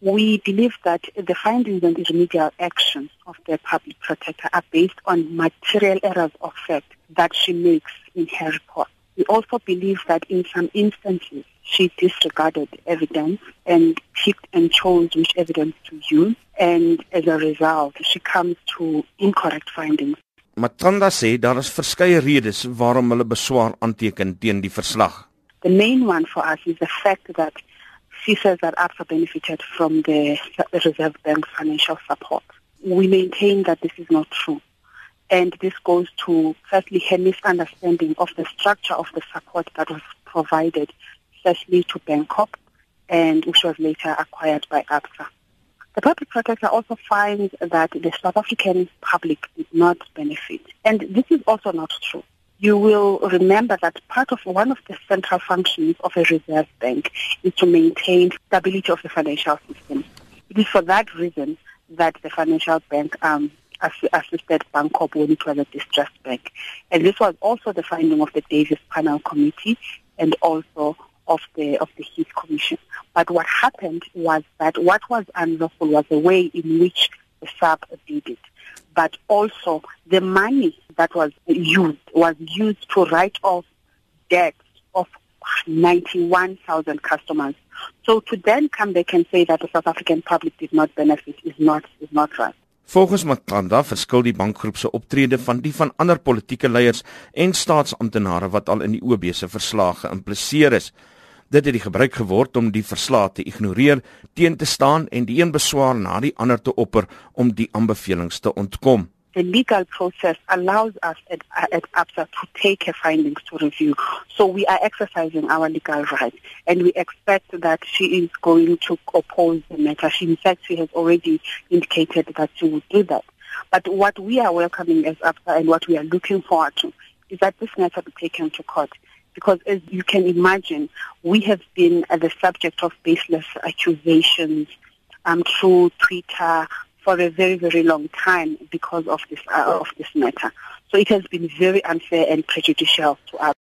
We believe that the findings and the remedial actions of the public protector are based on material errors of fact that she makes in her report. We also believe that in some instances she disregarded evidence and picked and chose which evidence to use and as a result she comes to incorrect findings. Macanda sê daar is verskeie redes waarom hulle beswaar aanteken teen die verslag. The main one for us is the fact that she says that ABSA benefited from the Reserve Bank financial support. We maintain that this is not true. And this goes to, firstly, her misunderstanding of the structure of the support that was provided, especially to Bankorp, and which was later acquired by ABSA. The public protector also finds that the South African public did not benefit. And this is also not true you will remember that part of one of the central functions of a reserve bank is to maintain stability of the financial system. It is for that reason that the financial bank um, assisted Bankorp when it was a distressed bank. And this was also the finding of the Davis Panel Committee and also of the of the Heath Commission. But what happened was that what was unlawful was the way in which the SAB did it but also the money that was used was used to write off debts of 91,000 customers. So to then come back and say that the South African public did not benefit is not is not right. Volgens Makanda verskil die bankgroep se optrede van die van ander politieke leiers en staatsamptenare wat al in die OB se verslae geïmpliseer is. Dit het die gebruik geword om die verslae te ignoreer, teen te staan en die een beswaar na die ander te opper om die aanbevelings te ontkom. The legal process allows us at, at APSA to take her findings to review. So we are exercising our legal rights and we expect that she is going to oppose the matter. She, in fact, she has already indicated that she would do that. But what we are welcoming as APSA and what we are looking forward to is that this matter be taken to court because as you can imagine, we have been the subject of baseless accusations um, through Twitter for a very, very long time because of this uh, of this matter. So it has been very unfair and prejudicial to us.